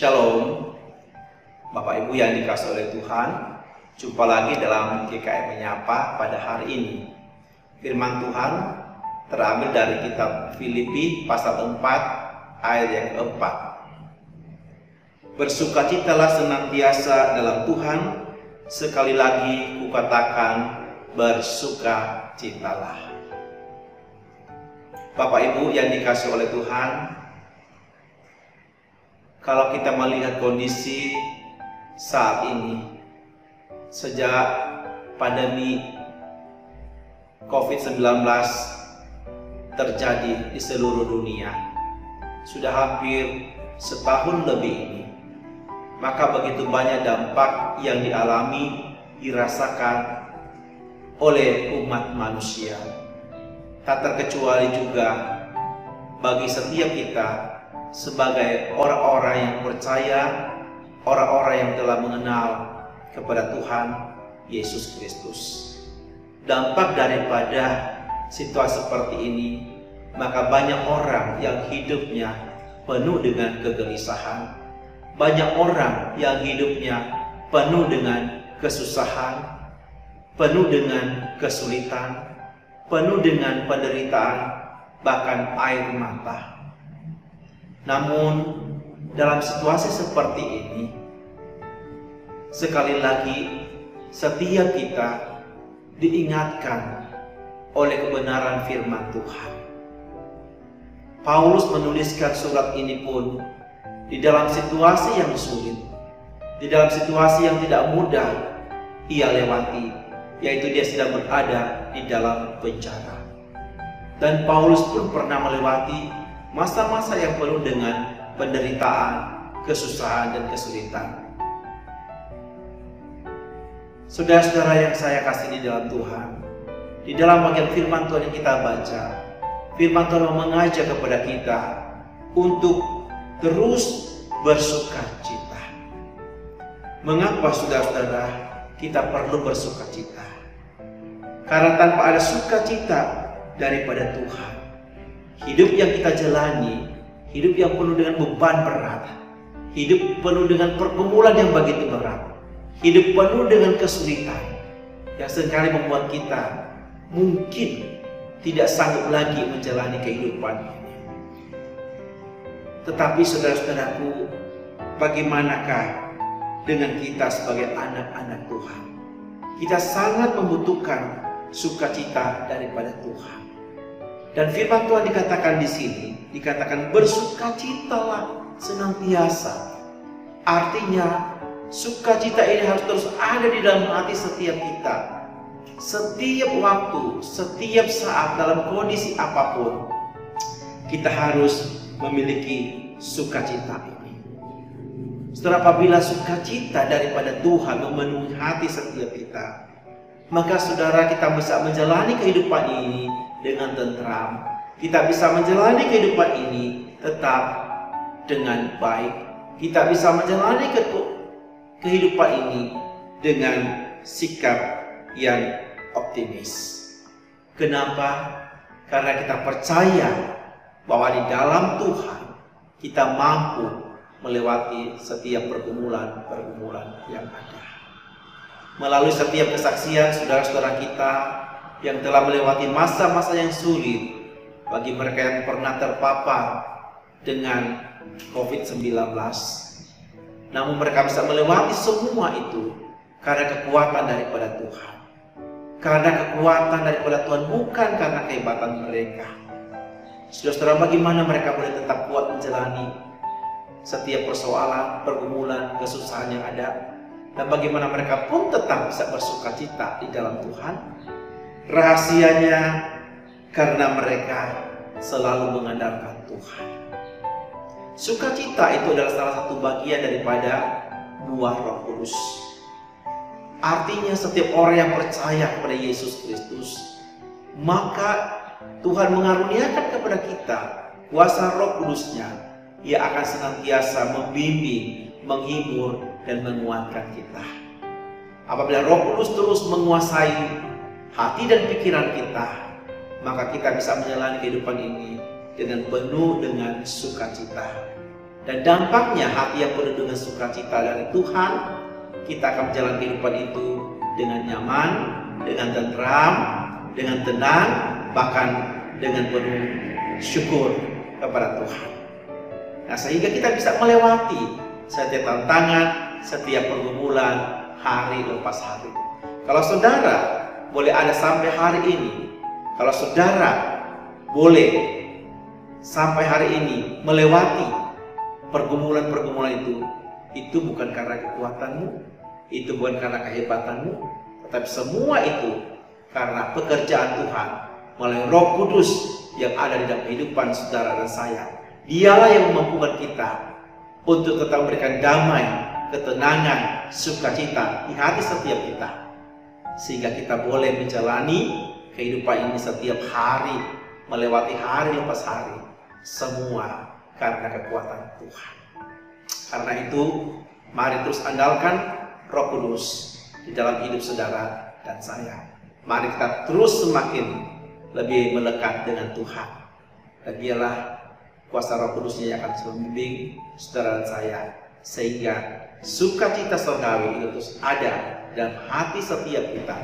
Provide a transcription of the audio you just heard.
Shalom, Bapak Ibu yang dikasih oleh Tuhan. Jumpa lagi dalam GKM Menyapa pada hari ini. Firman Tuhan terambil dari kitab Filipi pasal 4 ayat yang keempat. Bersukacitalah senantiasa dalam Tuhan, sekali lagi kukatakan bersukacitalah. Bapak Ibu yang dikasih oleh Tuhan, kalau kita melihat kondisi saat ini, sejak pandemi COVID-19 terjadi di seluruh dunia, sudah hampir setahun lebih ini, maka begitu banyak dampak yang dialami, dirasakan oleh umat manusia. Tak terkecuali juga bagi setiap kita sebagai orang-orang yang percaya, orang-orang yang telah mengenal kepada Tuhan Yesus Kristus. Dampak daripada situasi seperti ini, maka banyak orang yang hidupnya penuh dengan kegelisahan, banyak orang yang hidupnya penuh dengan kesusahan, penuh dengan kesulitan, penuh dengan penderitaan, bahkan air mata. Namun, dalam situasi seperti ini, sekali lagi setiap kita diingatkan oleh kebenaran firman Tuhan. Paulus menuliskan surat ini pun di dalam situasi yang sulit, di dalam situasi yang tidak mudah ia lewati, yaitu dia sedang berada di dalam penjara. Dan Paulus pun pernah melewati masa-masa yang penuh dengan penderitaan, kesusahan, dan kesulitan. Saudara-saudara yang saya kasih di dalam Tuhan, di dalam bagian firman Tuhan yang kita baca, firman Tuhan mengajak kepada kita untuk terus bersuka cita. Mengapa saudara-saudara kita perlu bersuka cita? Karena tanpa ada sukacita daripada Tuhan, hidup yang kita jalani, hidup yang penuh dengan beban berat, hidup penuh dengan pergumulan yang begitu berat, hidup penuh dengan kesulitan yang sering kali membuat kita mungkin tidak sanggup lagi menjalani kehidupan. Tetapi saudara-saudaraku, bagaimanakah dengan kita sebagai anak-anak Tuhan? Kita sangat membutuhkan sukacita daripada Tuhan. Dan firman Tuhan dikatakan di sini, dikatakan bersukacitalah senantiasa. Artinya sukacita ini harus terus ada di dalam hati setiap kita. Setiap waktu, setiap saat dalam kondisi apa pun, kita harus memiliki sukacita ini. Setelah apabila sukacita daripada Tuhan memenuhi hati setiap kita, maka saudara kita bisa menjalani kehidupan ini dengan tentram. Kita bisa menjalani kehidupan ini tetap dengan baik. Kita bisa menjalani ke kehidupan ini dengan sikap yang optimis. Kenapa? Karena kita percaya bahwa di dalam Tuhan kita mampu melewati setiap pergumulan-pergumulan yang ada. Melalui setiap kesaksian saudara-saudara kita yang telah melewati masa-masa yang sulit bagi mereka yang pernah terpapar dengan COVID-19. Namun mereka bisa melewati semua itu karena kekuatan daripada Tuhan. Karena kekuatan daripada Tuhan bukan karena kehebatan mereka. Saudara-saudara bagaimana mereka boleh tetap kuat menjalani setiap persoalan, pergumulan, kesusahan yang ada dan bagaimana mereka pun tetap bisa bersuka cita di dalam Tuhan. Rahasianya karena mereka selalu mengandalkan Tuhan. Sukacita itu adalah salah satu bagian daripada buah Roh Kudus. Artinya setiap orang yang percaya kepada Yesus Kristus, maka Tuhan mengaruniakan kepada kita kuasa Roh Kudusnya. Ia akan senantiasa membimbing, menghibur, dan menguatkan kita. Apabila Roh Kudus terus menguasai hati dan pikiran kita, maka kita bisa menjalani kehidupan ini dengan penuh dengan sukacita. Dan dampaknya hati yang penuh dengan sukacita dari Tuhan, kita akan menjalani kehidupan itu dengan nyaman, dengan tentram, dengan tenang, bahkan dengan penuh syukur kepada Tuhan. Nah, sehingga kita bisa melewati setiap tantangan, setiap pergumulan hari lepas hari. Kalau saudara boleh ada sampai hari ini, kalau saudara boleh sampai hari ini melewati pergumulan-pergumulan itu, itu bukan karena kekuatanmu, itu bukan karena kehebatanmu, tetapi semua itu karena pekerjaan Tuhan melalui Roh Kudus yang ada di dalam kehidupan saudara dan saya. Dialah yang memampukan kita untuk tetap memberikan damai, ketenangan, sukacita di hati setiap kita. Sehingga kita boleh menjalani kehidupan ini setiap hari, melewati hari lepas hari. Semua karena kekuatan Tuhan. Karena itu, mari terus andalkan Roh Kudus di dalam hidup saudara dan saya. Mari kita terus semakin lebih melekat dengan Tuhan. Dan dialah kuasa Roh Kudusnya yang akan membimbing saudara dan saya sehingga sukacita surgawi itu terus ada dalam hati setiap kita